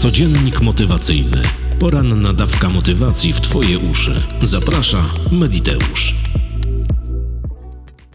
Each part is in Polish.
Codziennik motywacyjny. Poranna dawka motywacji w Twoje uszy. Zaprasza Mediteusz.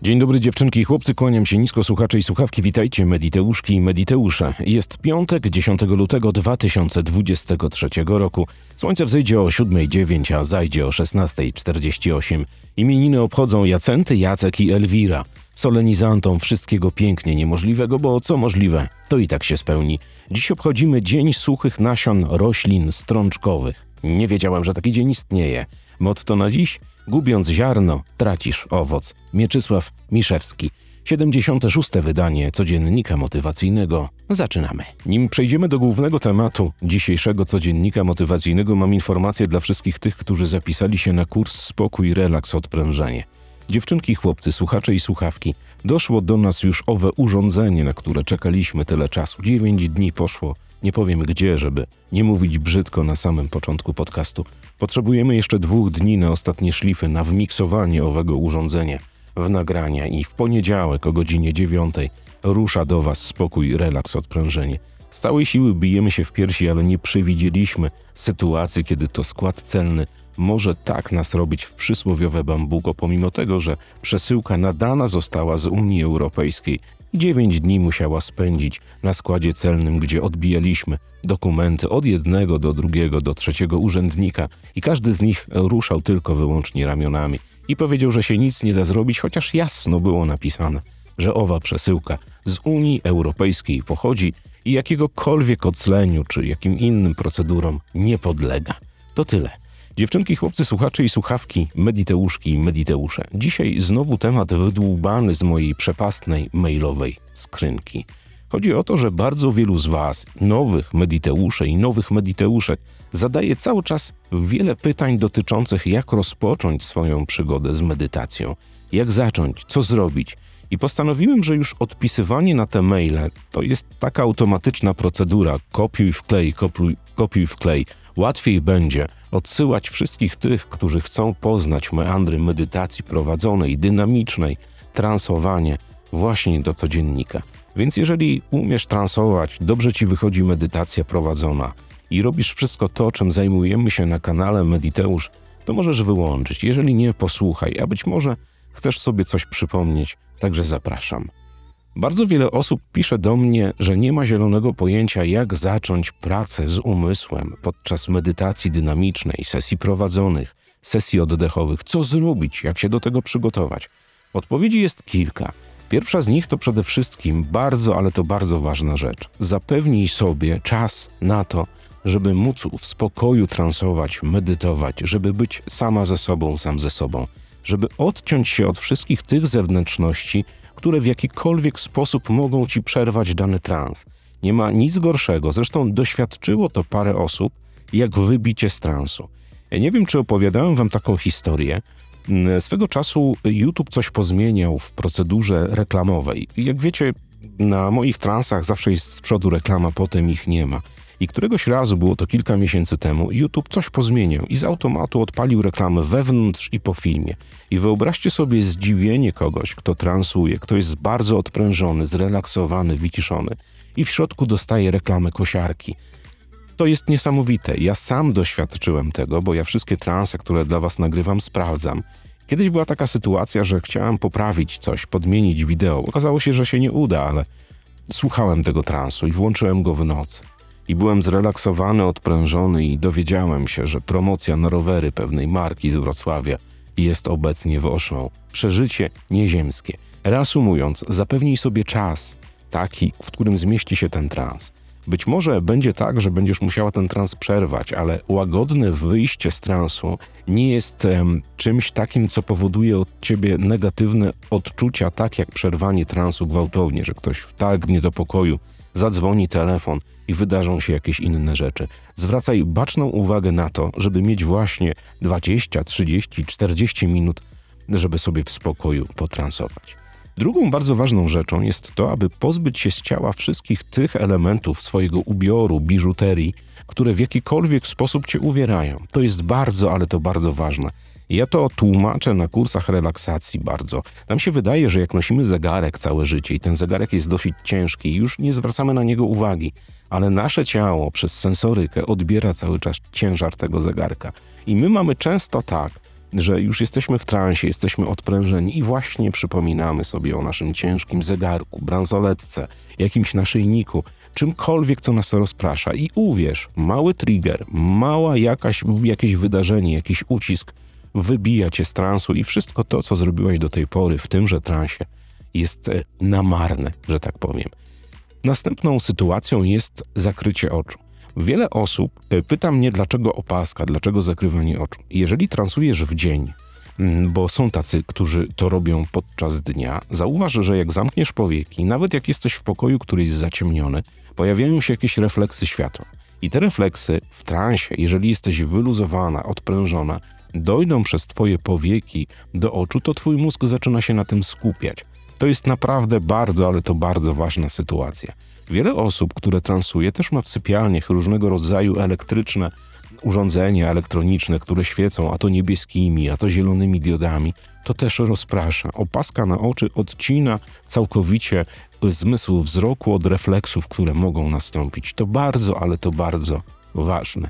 Dzień dobry dziewczynki i chłopcy, kłaniam się nisko słuchacze i słuchawki, witajcie Mediteuszki i Mediteusze. Jest piątek, 10 lutego 2023 roku. Słońce wzejdzie o 7.09, a zajdzie o 16.48. Imieniny obchodzą Jacenty, Jacek i Elwira. Solenizantom wszystkiego pięknie niemożliwego, bo co możliwe, to i tak się spełni. Dziś obchodzimy Dzień Suchych Nasion Roślin Strączkowych. Nie wiedziałem, że taki dzień istnieje. Motto na dziś? Gubiąc ziarno, tracisz owoc. Mieczysław Miszewski. 76. wydanie codziennika motywacyjnego. Zaczynamy. Nim przejdziemy do głównego tematu dzisiejszego codziennika motywacyjnego, mam informację dla wszystkich tych, którzy zapisali się na kurs Spokój, Relaks, Odprężenie. Dziewczynki, chłopcy, słuchacze i słuchawki, doszło do nas już owe urządzenie, na które czekaliśmy tyle czasu. Dziewięć dni poszło, nie powiem gdzie, żeby nie mówić brzydko na samym początku podcastu. Potrzebujemy jeszcze dwóch dni na ostatnie szlify, na wmiksowanie owego urządzenia w nagrania i w poniedziałek o godzinie dziewiątej rusza do Was spokój, relaks, odprężenie. Z całej siły bijemy się w piersi, ale nie przewidzieliśmy sytuacji, kiedy to skład celny może tak nas robić w przysłowiowe bambuko, pomimo tego, że przesyłka nadana została z Unii Europejskiej i dziewięć dni musiała spędzić na składzie celnym, gdzie odbijaliśmy dokumenty od jednego do drugiego, do trzeciego urzędnika i każdy z nich ruszał tylko wyłącznie ramionami i powiedział, że się nic nie da zrobić, chociaż jasno było napisane, że owa przesyłka z Unii Europejskiej pochodzi i jakiegokolwiek ocleniu czy jakim innym procedurom nie podlega. To tyle. Dziewczynki, chłopcy, słuchacze i słuchawki, mediteuszki i mediteusze. Dzisiaj znowu temat wydłubany z mojej przepastnej mailowej skrzynki. Chodzi o to, że bardzo wielu z Was, nowych mediteuszy i nowych mediteuszek, zadaje cały czas wiele pytań dotyczących, jak rozpocząć swoją przygodę z medytacją, jak zacząć, co zrobić. I postanowiłem, że już odpisywanie na te maile to jest taka automatyczna procedura: kopiuj, wklej, kopiuj, kopiuj, wklej. Łatwiej będzie odsyłać wszystkich tych, którzy chcą poznać meandry medytacji prowadzonej, dynamicznej, transowanie właśnie do codziennika. Więc jeżeli umiesz transować, dobrze ci wychodzi medytacja prowadzona i robisz wszystko to, czym zajmujemy się na kanale Mediteusz, to możesz wyłączyć. Jeżeli nie, posłuchaj, a być może chcesz sobie coś przypomnieć, także zapraszam. Bardzo wiele osób pisze do mnie, że nie ma zielonego pojęcia, jak zacząć pracę z umysłem podczas medytacji dynamicznej, sesji prowadzonych, sesji oddechowych. Co zrobić, jak się do tego przygotować? Odpowiedzi jest kilka. Pierwsza z nich to przede wszystkim bardzo, ale to bardzo ważna rzecz. Zapewnij sobie czas na to, żeby móc w spokoju transować, medytować, żeby być sama ze sobą, sam ze sobą, żeby odciąć się od wszystkich tych zewnętrzności, które w jakikolwiek sposób mogą ci przerwać dany trans. Nie ma nic gorszego, zresztą doświadczyło to parę osób, jak wybicie z transu. Ja nie wiem, czy opowiadałem wam taką historię. Mm, swego czasu YouTube coś pozmieniał w procedurze reklamowej. Jak wiecie, na moich transach zawsze jest z przodu reklama, potem ich nie ma. I któregoś razu, było to kilka miesięcy temu, YouTube coś pozmieniał i z automatu odpalił reklamę wewnątrz i po filmie. I wyobraźcie sobie zdziwienie kogoś, kto transuje, kto jest bardzo odprężony, zrelaksowany, wyciszony i w środku dostaje reklamę kosiarki. To jest niesamowite. Ja sam doświadczyłem tego, bo ja wszystkie transe, które dla Was nagrywam, sprawdzam. Kiedyś była taka sytuacja, że chciałem poprawić coś, podmienić wideo. Okazało się, że się nie uda, ale słuchałem tego transu i włączyłem go w nocy i byłem zrelaksowany, odprężony i dowiedziałem się, że promocja na rowery pewnej marki z Wrocławia jest obecnie w Oszą. Przeżycie nieziemskie. Reasumując, zapewnij sobie czas taki, w którym zmieści się ten trans. Być może będzie tak, że będziesz musiała ten trans przerwać, ale łagodne wyjście z transu nie jest czymś takim, co powoduje od ciebie negatywne odczucia, tak jak przerwanie transu gwałtownie, że ktoś wtargnie do pokoju, zadzwoni telefon i wydarzą się jakieś inne rzeczy. Zwracaj baczną uwagę na to, żeby mieć właśnie 20, 30, 40 minut, żeby sobie w spokoju potransować. Drugą bardzo ważną rzeczą jest to, aby pozbyć się z ciała wszystkich tych elementów swojego ubioru, biżuterii, które w jakikolwiek sposób cię uwierają. To jest bardzo, ale to bardzo ważne. Ja to tłumaczę na kursach relaksacji bardzo. Nam się wydaje, że jak nosimy zegarek całe życie i ten zegarek jest dosyć ciężki, już nie zwracamy na niego uwagi, ale nasze ciało przez sensorykę odbiera cały czas ciężar tego zegarka. I my mamy często tak, że już jesteśmy w transie, jesteśmy odprężeni i właśnie przypominamy sobie o naszym ciężkim zegarku, bransoletce, jakimś naszyjniku, czymkolwiek, co nas rozprasza. I uwierz, mały trigger, mała jakaś, jakieś wydarzenie, jakiś ucisk wybija cię z transu i wszystko to, co zrobiłeś do tej pory w tymże transie, jest e, namarne, że tak powiem. Następną sytuacją jest zakrycie oczu. Wiele osób e, pyta mnie, dlaczego opaska, dlaczego zakrywanie oczu. Jeżeli transujesz w dzień, mm, bo są tacy, którzy to robią podczas dnia, zauważ, że jak zamkniesz powieki, nawet jak jesteś w pokoju, który jest zaciemniony, pojawiają się jakieś refleksy światła. I te refleksy w transie, jeżeli jesteś wyluzowana, odprężona, dojdą przez twoje powieki do oczu, to twój mózg zaczyna się na tym skupiać. To jest naprawdę bardzo, ale to bardzo ważna sytuacja. Wiele osób, które transuje, też ma w sypialniach różnego rodzaju elektryczne urządzenia elektroniczne, które świecą, a to niebieskimi, a to zielonymi diodami. To też rozprasza. Opaska na oczy odcina całkowicie zmysł wzroku od refleksów, które mogą nastąpić. To bardzo, ale to bardzo ważne.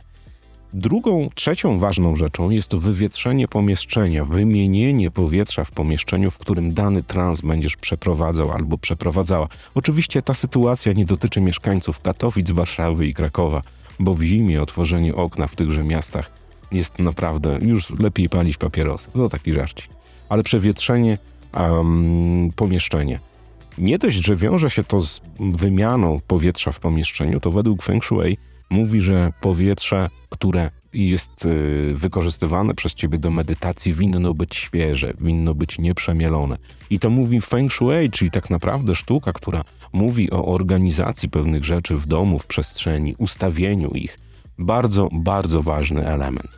Drugą, trzecią ważną rzeczą jest to wywietrzenie pomieszczenia, wymienienie powietrza w pomieszczeniu, w którym dany trans będziesz przeprowadzał albo przeprowadzała. Oczywiście ta sytuacja nie dotyczy mieszkańców Katowic, Warszawy i Krakowa, bo w zimie otworzenie okna w tychże miastach jest naprawdę już lepiej palić papierosy. To taki żarcik. Ale przewietrzenie um, pomieszczenia. Nie dość, że wiąże się to z wymianą powietrza w pomieszczeniu, to według Feng Shui mówi, że powietrze, które jest y, wykorzystywane przez ciebie do medytacji, winno być świeże, winno być nieprzemielone. I to mówi Feng Shui, czyli tak naprawdę sztuka, która mówi o organizacji pewnych rzeczy w domu, w przestrzeni, ustawieniu ich. Bardzo, bardzo ważny element.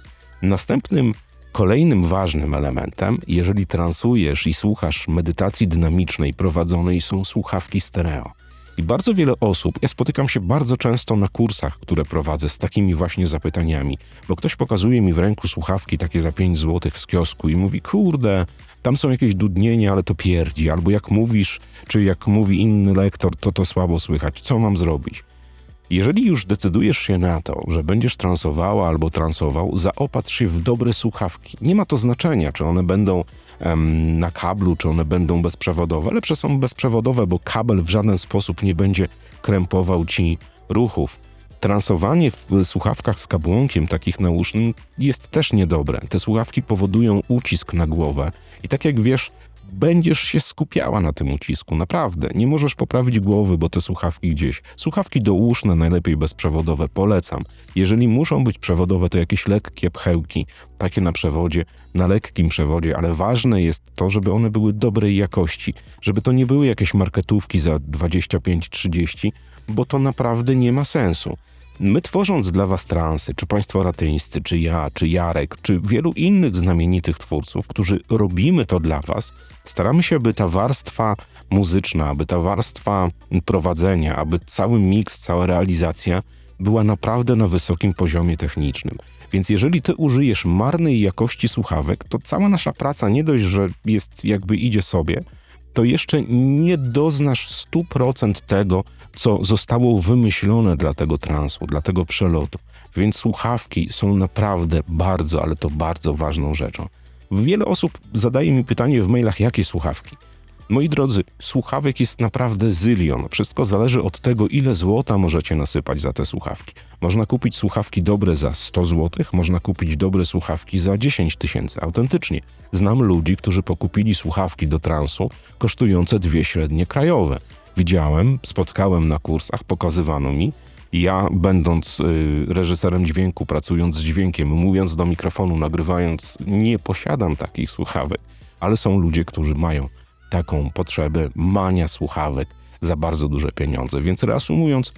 Następnym, kolejnym ważnym elementem, jeżeli transujesz i słuchasz medytacji dynamicznej prowadzonej, są słuchawki stereo. I bardzo wiele osób, ja spotykam się bardzo często na kursach, które prowadzę z takimi właśnie zapytaniami, bo ktoś pokazuje mi w ręku słuchawki takie za 5 zł z kiosku i mówi, kurde, tam są jakieś dudnienia, ale to pierdzi, albo jak mówisz, czy jak mówi inny lektor, to to słabo słychać, co mam zrobić? Jeżeli już decydujesz się na to, że będziesz transowała albo transował, zaopatrz się w dobre słuchawki. Nie ma to znaczenia, czy one będą na kablu, czy one będą bezprzewodowe. Lepsze są bezprzewodowe, bo kabel w żaden sposób nie będzie krępował ci ruchów. Transowanie w słuchawkach z kabłonkiem takich nausznym jest też niedobre. Te słuchawki powodują ucisk na głowę i tak jak wiesz, będziesz się skupiała na tym ucisku, naprawdę. Nie możesz poprawić głowy, bo te słuchawki gdzieś. Słuchawki dołuszne, najlepiej bezprzewodowe, polecam. Jeżeli muszą być przewodowe, to jakieś lekkie pchełki, takie na przewodzie, na lekkim przewodzie, ale ważne jest to, żeby one były dobrej jakości, żeby to nie były jakieś marketówki za 25-30, bo to naprawdę nie ma sensu. My tworząc dla was transy, czy państwo ratyńscy, czy ja, czy Jarek, czy wielu innych znamienitych twórców, którzy robimy to dla was, staramy się, aby ta warstwa muzyczna, aby ta warstwa prowadzenia, aby cały miks, cała realizacja była naprawdę na wysokim poziomie technicznym. Więc jeżeli ty użyjesz marnej jakości słuchawek, to cała nasza praca nie dość, że jest jakby idzie sobie, to jeszcze nie doznasz 100% tego, co zostało wymyślone dla tego transu, dla tego przelotu. Więc słuchawki są naprawdę bardzo, ale to bardzo ważną rzeczą. Wiele osób zadaje mi pytanie w mailach, jakie słuchawki. Moi drodzy, słuchawek jest naprawdę zylion. Wszystko zależy od tego, ile złota możecie nasypać za te słuchawki. Można kupić słuchawki dobre za 100 zł, można kupić dobre słuchawki za 10 tysięcy. Autentycznie. Znam ludzi, którzy pokupili słuchawki do transu kosztujące dwie średnie krajowe. Widziałem, spotkałem na kursach, pokazywano mi. Ja, będąc y, reżyserem dźwięku, pracując z dźwiękiem, mówiąc do mikrofonu, nagrywając, nie posiadam takich słuchawek, ale są ludzie, którzy mają taką potrzebę mania słuchawek za bardzo duże pieniądze. Więc reasumując,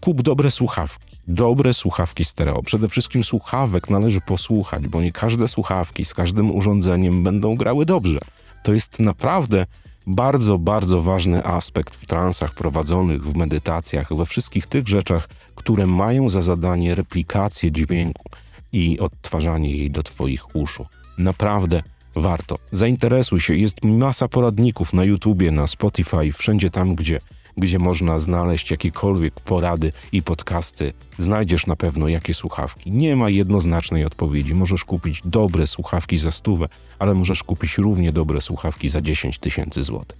kup dobre słuchawki. Dobre słuchawki stereo. Przede wszystkim słuchawek należy posłuchać, bo nie każde słuchawki z każdym urządzeniem będą grały dobrze. To jest naprawdę bardzo, bardzo ważny aspekt w transach prowadzonych, w medytacjach, we wszystkich tych rzeczach, które mają za zadanie replikację dźwięku i odtwarzanie jej do Twoich uszu. Naprawdę warto. Zainteresuj się, jest masa poradników na YouTubie, na Spotify, wszędzie tam, gdzie, gdzie można znaleźć jakiekolwiek porady i podcasty. Znajdziesz na pewno jakie słuchawki. Nie ma jednoznacznej odpowiedzi. Możesz kupić dobre słuchawki za stówę, ale możesz kupić równie dobre słuchawki za 10 tysięcy złotych.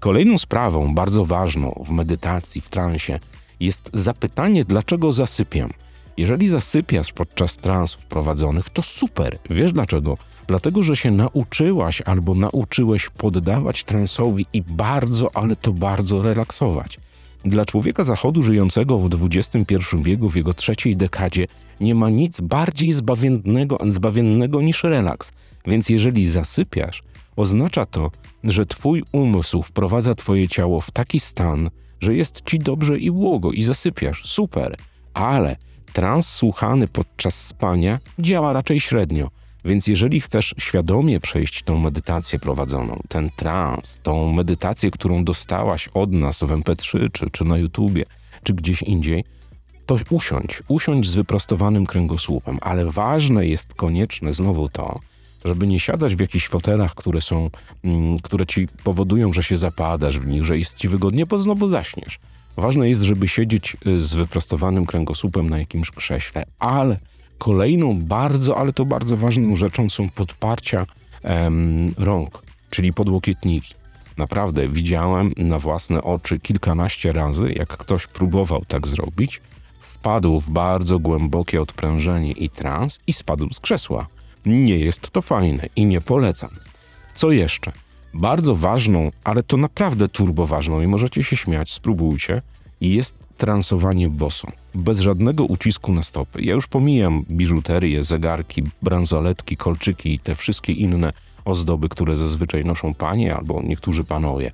Kolejną sprawą, bardzo ważną w medytacji, w transie, jest zapytanie, dlaczego zasypiam. Jeżeli zasypiasz podczas transów prowadzonych, to super. Wiesz dlaczego? Dlatego, że się nauczyłaś albo nauczyłeś poddawać transowi i bardzo, ale to bardzo relaksować. Dla człowieka zachodu żyjącego w XXI wieku, w jego trzeciej dekadzie, nie ma nic bardziej zbawiennego, zbawiennego niż relaks. Więc jeżeli zasypiasz, oznacza to, że twój umysł wprowadza twoje ciało w taki stan, że jest ci dobrze i błogo i zasypiasz. Super. Ale trans słuchany podczas spania działa raczej średnio. Więc jeżeli chcesz świadomie przejść tą medytację prowadzoną, ten trans, tą medytację, którą dostałaś od nas w MP3 czy, czy na YouTubie, czy gdzieś indziej, to usiądź, usiądź z wyprostowanym kręgosłupem, ale ważne jest konieczne znowu to, żeby nie siadać w jakichś fotelach, które są, mm, które ci powodują, że się zapadasz w nich, że jest ci wygodnie, bo znowu zaśniesz. Ważne jest, żeby siedzieć y, z wyprostowanym kręgosłupem na jakimś krześle, ale kolejną bardzo, ale to bardzo ważną rzeczą są podparcia em, rąk, czyli podłokietniki. Naprawdę widziałem na własne oczy kilkanaście razy, jak ktoś próbował tak zrobić, wpadł w bardzo głębokie odprężenie i trans i spadł z krzesła. Nie jest to fajne i nie polecam. Co jeszcze? Bardzo ważną, ale to naprawdę turbo ważną i możecie się śmiać, spróbujcie, jest transowanie boso. Bez żadnego ucisku na stopy. Ja już pomijam biżuterię, zegarki, bransoletki, kolczyki i te wszystkie inne ozdoby, które zazwyczaj noszą panie albo niektórzy panowie.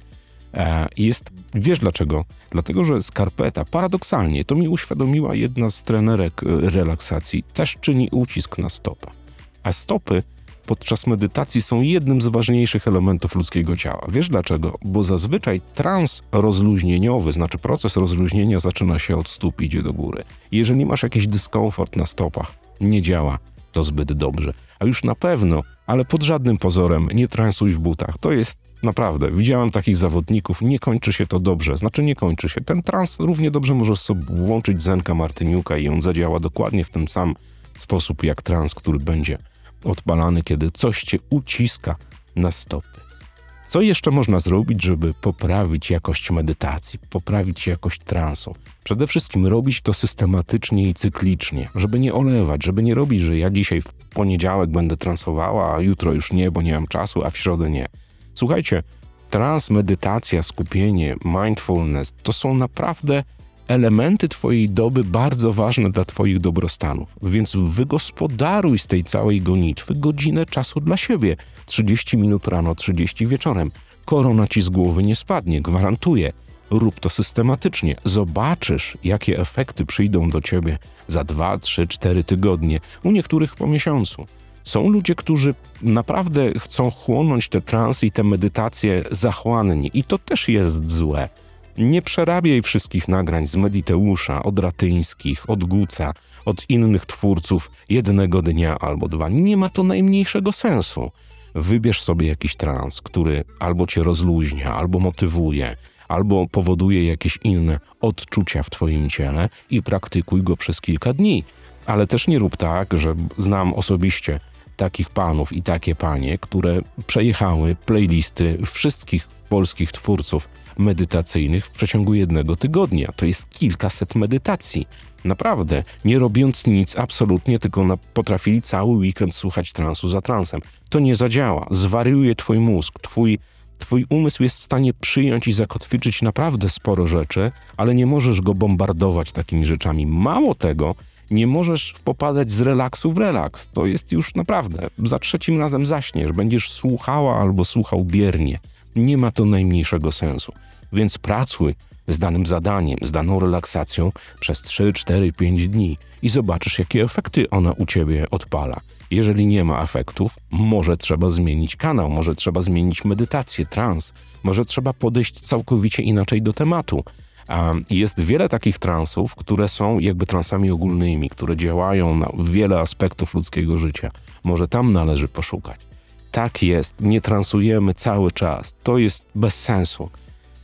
E, jest, wiesz dlaczego? Dlatego, że skarpeta, paradoksalnie, to mi uświadomiła jedna z trenerek e, relaksacji, też czyni ucisk na stopę. A stopy podczas medytacji są jednym z ważniejszych elementów ludzkiego ciała. Wiesz dlaczego? Bo zazwyczaj trans rozluźnieniowy, znaczy proces rozluźnienia zaczyna się od stóp, idzie do góry. Jeżeli masz jakiś dyskomfort na stopach, nie działa to zbyt dobrze. A już na pewno, ale pod żadnym pozorem nie transuj w butach. To jest naprawdę, widziałem takich zawodników, nie kończy się to dobrze. Znaczy nie kończy się. Ten trans równie dobrze możesz sobie włączyć Zenka Martyniuka i on zadziała dokładnie w ten sam sposób jak trans, który będzie odpalany, kiedy coś cię uciska na stopy. Co jeszcze można zrobić, żeby poprawić jakość medytacji, poprawić jakość transu? Przede wszystkim robić to systematycznie i cyklicznie, żeby nie olewać, żeby nie robić, że ja dzisiaj w poniedziałek będę transowała, a jutro już nie, bo nie mam czasu, a w środę nie. Słuchajcie, trans, medytacja, skupienie, mindfulness to są naprawdę elementy Twojej doby bardzo ważne dla Twoich dobrostanów, więc wygospodaruj z tej całej gonitwy godzinę czasu dla siebie. 30 minut rano, 30 wieczorem. Korona Ci z głowy nie spadnie, gwarantuję. Rób to systematycznie. Zobaczysz, jakie efekty przyjdą do Ciebie za 2, 3, 4 tygodnie, u niektórych po miesiącu. Są ludzie, którzy naprawdę chcą chłonąć te transy i te medytacje zachłannie i to też jest złe. Nie przerabiaj wszystkich nagrań z Mediteusza, od Ratyńskich, od Guca, od innych twórców jednego dnia albo dwa. Nie ma to najmniejszego sensu. Wybierz sobie jakiś trans, który albo cię rozluźnia, albo motywuje, albo powoduje jakieś inne odczucia w twoim ciele i praktykuj go przez kilka dni. Ale też nie rób tak, że znam osobiście takich panów i takie panie, które przejechały playlisty wszystkich polskich twórców medytacyjnych w przeciągu jednego tygodnia. To jest kilkaset medytacji. Naprawdę, nie robiąc nic absolutnie, tylko na, potrafili cały weekend słuchać transu za transem. To nie zadziała. Zwariuje twój mózg, twój Twój umysł jest w stanie przyjąć i zakotwiczyć naprawdę sporo rzeczy, ale nie możesz go bombardować takimi rzeczami. Mało tego, nie możesz popadać z relaksu w relaks. To jest już naprawdę. Za trzecim razem zaśniesz, będziesz słuchała albo słuchał biernie. Nie ma to najmniejszego sensu. Więc pracuj z danym zadaniem, z daną relaksacją przez 3, 4, 5 dni i zobaczysz, jakie efekty ona u ciebie odpala. Jeżeli nie ma efektów, może trzeba zmienić kanał, może trzeba zmienić medytację, trans, może trzeba podejść całkowicie inaczej do tematu. Jest wiele takich transów, które są jakby transami ogólnymi, które działają na wiele aspektów ludzkiego życia. Może tam należy poszukać. Tak jest, nie transujemy cały czas. To jest bez sensu.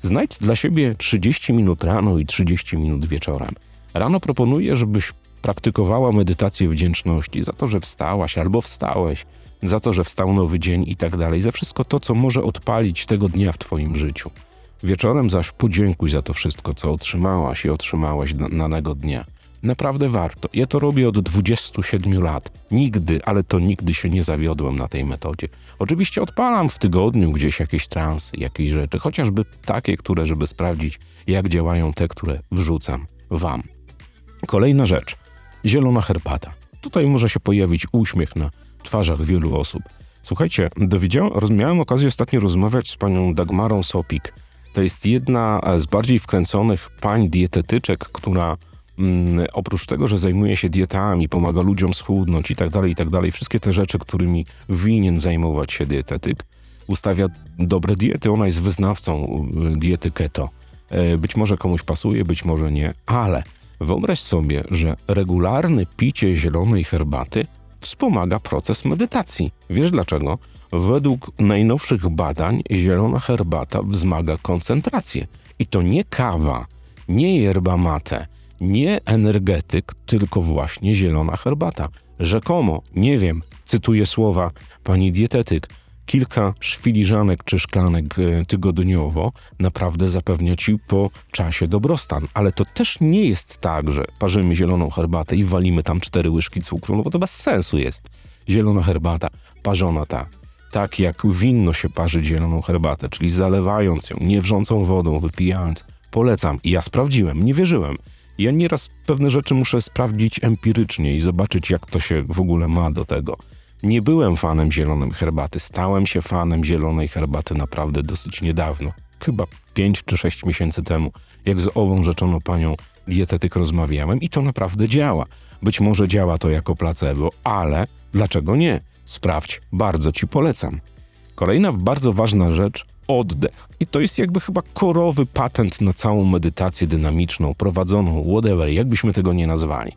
Znajdź dla siebie 30 minut rano i 30 minut wieczorem. Rano proponuję, żebyś praktykowała medytację wdzięczności za to, że wstałaś albo wstałeś, za to, że wstał nowy dzień i tak dalej, za wszystko to, co może odpalić tego dnia w Twoim życiu. Wieczorem zaś podziękuj za to wszystko, co otrzymałaś i otrzymałeś danego dnia. Naprawdę warto. Ja to robię od 27 lat. Nigdy, ale to nigdy się nie zawiodłem na tej metodzie. Oczywiście odpalam w tygodniu gdzieś jakieś transy, jakieś rzeczy, chociażby takie, które, żeby sprawdzić, jak działają te, które wrzucam Wam. Kolejna rzecz. Zielona herbata. Tutaj może się pojawić uśmiech na twarzach wielu osób. Słuchajcie, miałem okazję ostatnio rozmawiać z panią Dagmarą Sopik. To jest jedna z bardziej wkręconych pań dietetyczek, która mm, oprócz tego, że zajmuje się dietami, pomaga ludziom schudnąć i tak dalej, i tak dalej, wszystkie te rzeczy, którymi winien zajmować się dietetyk, ustawia dobre diety. Ona jest wyznawcą y, diety keto. E, być może komuś pasuje, być może nie, ale wyobraź sobie, że regularne picie zielonej herbaty wspomaga proces medytacji. Wiesz dlaczego? Według najnowszych badań zielona herbata wzmaga koncentrację. I to nie kawa, nie yerba mate, nie energetyk, tylko właśnie zielona herbata. Rzekomo, nie wiem, cytuję słowa pani dietetyk, kilka szwiliżanek czy szklanek e, tygodniowo naprawdę zapewnia ci po czasie dobrostan. Ale to też nie jest tak, że parzymy zieloną herbatę i walimy tam cztery łyżki cukru, no bo to bez sensu jest. Zielona herbata, parzona ta, tak jak winno się parzyć zieloną herbatę, czyli zalewając ją niewrzącą wodą, wypijając. Polecam. I ja sprawdziłem, nie wierzyłem. Ja nieraz pewne rzeczy muszę sprawdzić empirycznie i zobaczyć, jak to się w ogóle ma do tego. Nie byłem fanem zielonej herbaty. Stałem się fanem zielonej herbaty naprawdę dosyć niedawno. Chyba 5 czy 6 miesięcy temu, jak z ową rzeczoną panią dietetyk rozmawiałem i to naprawdę działa. Być może działa to jako placebo, ale dlaczego nie? Sprawdź, bardzo ci polecam. Kolejna bardzo ważna rzecz oddech. I to jest jakby chyba korowy patent na całą medytację dynamiczną, prowadzoną, whatever, jakbyśmy tego nie nazwali.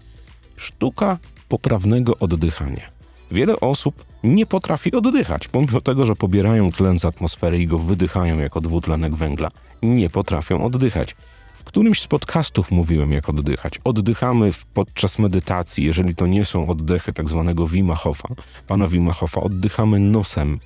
Sztuka poprawnego oddychania. Wiele osób nie potrafi oddychać, pomimo tego, że pobierają tlen z atmosfery i go wydychają jako dwutlenek węgla, nie potrafią oddychać. W którymś z podcastów mówiłem, jak oddychać. Oddychamy podczas medytacji, jeżeli to nie są oddechy tak zwanego Wima Hofa, pana Wima Hofa, oddychamy nosem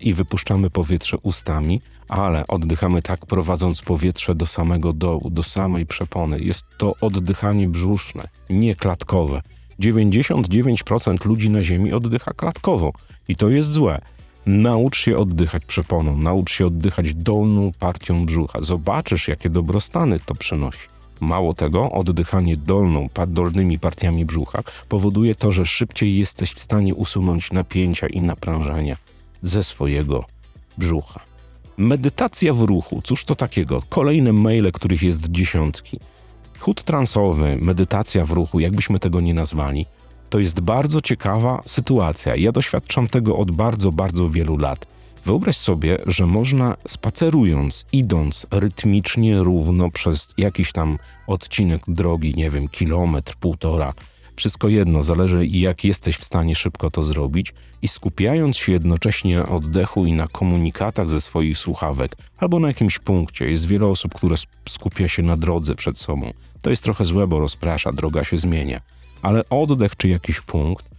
i wypuszczamy powietrze ustami, ale oddychamy tak, prowadząc powietrze do samego dołu, do samej przepony. Jest to oddychanie brzuszne, nie klatkowe. 99% ludzi na Ziemi oddycha klatkowo i to jest złe. Naucz się oddychać przeponą, naucz się oddychać dolną partią brzucha. Zobaczysz, jakie dobrostany to przynosi. Mało tego, oddychanie dolną, dolnymi partiami brzucha powoduje to, że szybciej jesteś w stanie usunąć napięcia i naprężenia ze swojego brzucha. Medytacja w ruchu, cóż to takiego? Kolejne maile, których jest dziesiątki. Chód transowy, medytacja w ruchu, jakbyśmy tego nie nazwali, to jest bardzo ciekawa sytuacja. Ja doświadczam tego od bardzo, bardzo wielu lat. Wyobraź sobie, że można spacerując, idąc rytmicznie, równo przez jakiś tam odcinek drogi, nie wiem, kilometr, półtora, wszystko jedno, zależy jak jesteś w stanie szybko to zrobić i skupiając się jednocześnie na oddechu i na komunikatach ze swoich słuchawek albo na jakimś punkcie. Jest wiele osób, które skupia się na drodze przed sobą. To jest trochę złe, bo rozprasza, droga się zmienia. Ale oddech czy jakiś punkt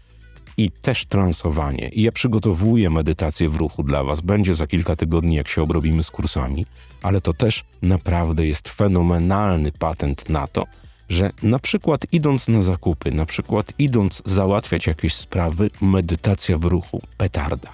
i też transowanie. I ja przygotowuję medytację w ruchu dla Was. Będzie za kilka tygodni, jak się obrobimy z kursami, ale to też naprawdę jest fenomenalny patent na to, że na przykład idąc na zakupy, na przykład idąc załatwiać jakieś sprawy, medytacja w ruchu, petarda.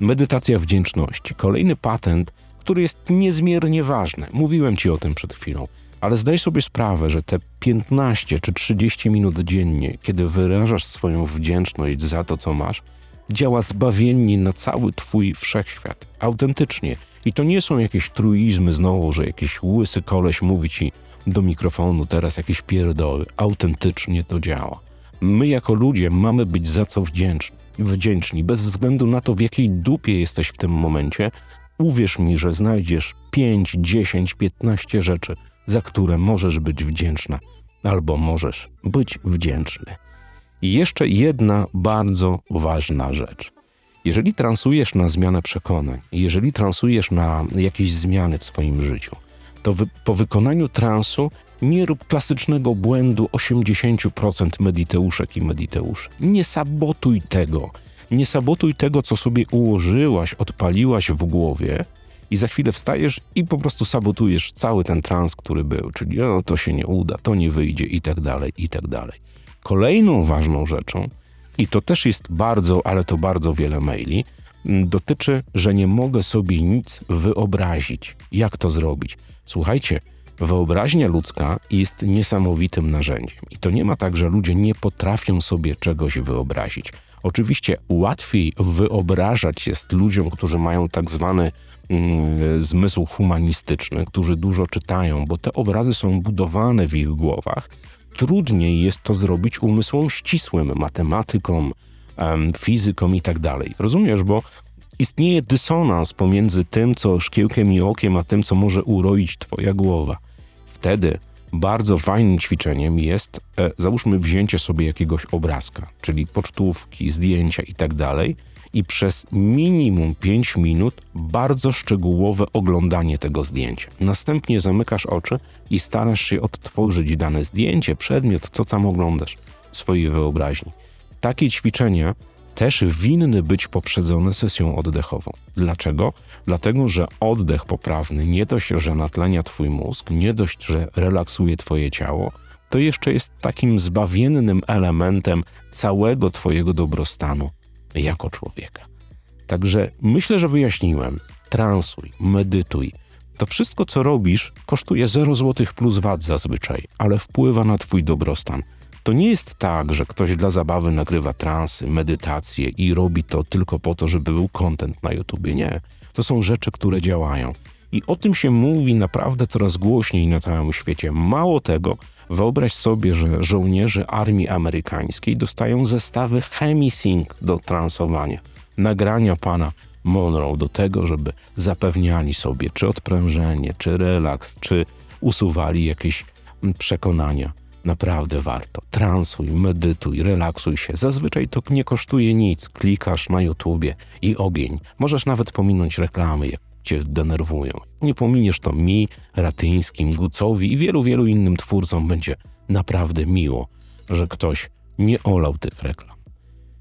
Medytacja wdzięczności, kolejny patent, który jest niezmiernie ważny. Mówiłem ci o tym przed chwilą, ale zdaj sobie sprawę, że te 15 czy 30 minut dziennie, kiedy wyrażasz swoją wdzięczność za to, co masz, działa zbawiennie na cały twój wszechświat, autentycznie. I to nie są jakieś truizmy znowu, że jakiś łysy koleś mówi ci, do mikrofonu teraz jakieś pierdoły. Autentycznie to działa. My jako ludzie mamy być za co wdzięczni. Wdzięczni, bez względu na to, w jakiej dupie jesteś w tym momencie. Uwierz mi, że znajdziesz 5, 10, 15 rzeczy, za które możesz być wdzięczna albo możesz być wdzięczny. I jeszcze jedna bardzo ważna rzecz. Jeżeli transujesz na zmianę przekonań, jeżeli transujesz na jakieś zmiany w swoim życiu, to wy, po wykonaniu transu nie rób klasycznego błędu 80% mediteuszek i mediteuszy. Nie sabotuj tego. Nie sabotuj tego, co sobie ułożyłaś, odpaliłaś w głowie i za chwilę wstajesz i po prostu sabotujesz cały ten trans, który był, czyli to się nie uda, to nie wyjdzie i tak dalej, i tak dalej. Kolejną ważną rzeczą, i to też jest bardzo, ale to bardzo wiele maili, dotyczy, że nie mogę sobie nic wyobrazić. Jak to zrobić? Słuchajcie, wyobraźnia ludzka jest niesamowitym narzędziem. I to nie ma tak, że ludzie nie potrafią sobie czegoś wyobrazić. Oczywiście łatwiej wyobrażać jest ludziom, którzy mają tak zwany mm, zmysł humanistyczny, którzy dużo czytają, bo te obrazy są budowane w ich głowach. Trudniej jest to zrobić umysłom ścisłym, matematykom, em, fizykom i tak dalej. Rozumiesz, bo istnieje dysonans pomiędzy tym, co szkiełkiem i okiem, a tym, co może uroić twoja głowa. Wtedy bardzo fajnym ćwiczeniem jest, e, załóżmy, wzięcie sobie jakiegoś obrazka, czyli pocztówki, zdjęcia i tak i przez minimum 5 minut bardzo szczegółowe oglądanie tego zdjęcia. Następnie zamykasz oczy i starasz się odtworzyć dane zdjęcie, przedmiot, co tam oglądasz w swojej wyobraźni. Takie ćwiczenia też winny być poprzedzone sesją oddechową. Dlaczego? Dlatego, że oddech poprawny nie dość, że natlenia twój mózg, nie dość, że relaksuje twoje ciało, to jeszcze jest takim zbawiennym elementem całego twojego dobrostanu jako człowieka. Także myślę, że wyjaśniłem. Transuj, medytuj. To wszystko, co robisz, kosztuje 0 zł plus VAT zazwyczaj, ale wpływa na twój dobrostan. To nie jest tak, że ktoś dla zabawy nagrywa transy, medytacje i robi to tylko po to, żeby był content na YouTubie. Nie. To są rzeczy, które działają. I o tym się mówi naprawdę coraz głośniej na całym świecie. Mało tego, wyobraź sobie, że żołnierze armii amerykańskiej dostają zestawy Chemisync do transowania. Nagrania pana Monroe do tego, żeby zapewniali sobie czy odprężenie, czy relaks, czy usuwali jakieś mm, przekonania. Naprawdę warto. Transuj, medytuj, relaksuj się. Zazwyczaj to nie kosztuje nic. Klikasz na YouTubie i ogień. Możesz nawet pominąć reklamy, jak cię denerwują. Nie pominiesz to mi, Ratyńskim, Gucowi i wielu, wielu innym twórcom będzie naprawdę miło, że ktoś nie olał tych reklam.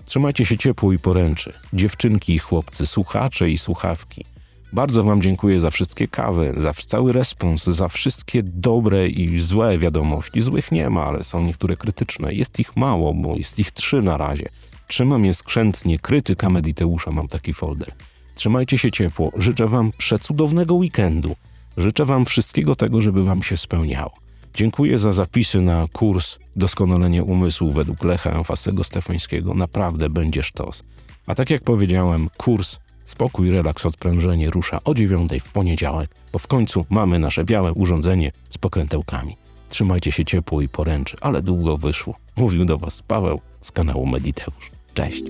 Trzymajcie się ciepło i poręczy. Dziewczynki i chłopcy, słuchacze i słuchawki. Bardzo Wam dziękuję za wszystkie kawy, za cały respons, za wszystkie dobre i złe wiadomości. Złych nie ma, ale są niektóre krytyczne. Jest ich mało, bo jest ich trzy na razie. Trzymam je skrzętnie. Krytyka Mediteusza, mam taki folder. Trzymajcie się ciepło. Życzę Wam przecudownego weekendu. Życzę Wam wszystkiego tego, żeby Wam się spełniało. Dziękuję za zapisy na kurs Doskonalenie umysłu według Lecha Amfasego Stefańskiego. Naprawdę będzie sztos. A tak jak powiedziałem, kurs Spokój, relaks, odprężenie rusza o dziewiątej w poniedziałek, bo w końcu mamy nasze białe urządzenie z pokrętełkami. Trzymajcie się ciepło i poręczy, ale długo wyszło. Mówił do Was Paweł z kanału Mediteusz. Cześć.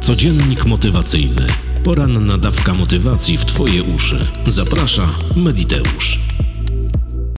Codziennik motywacyjny. Poranna dawka motywacji w Twoje uszy. Zaprasza Mediteusz.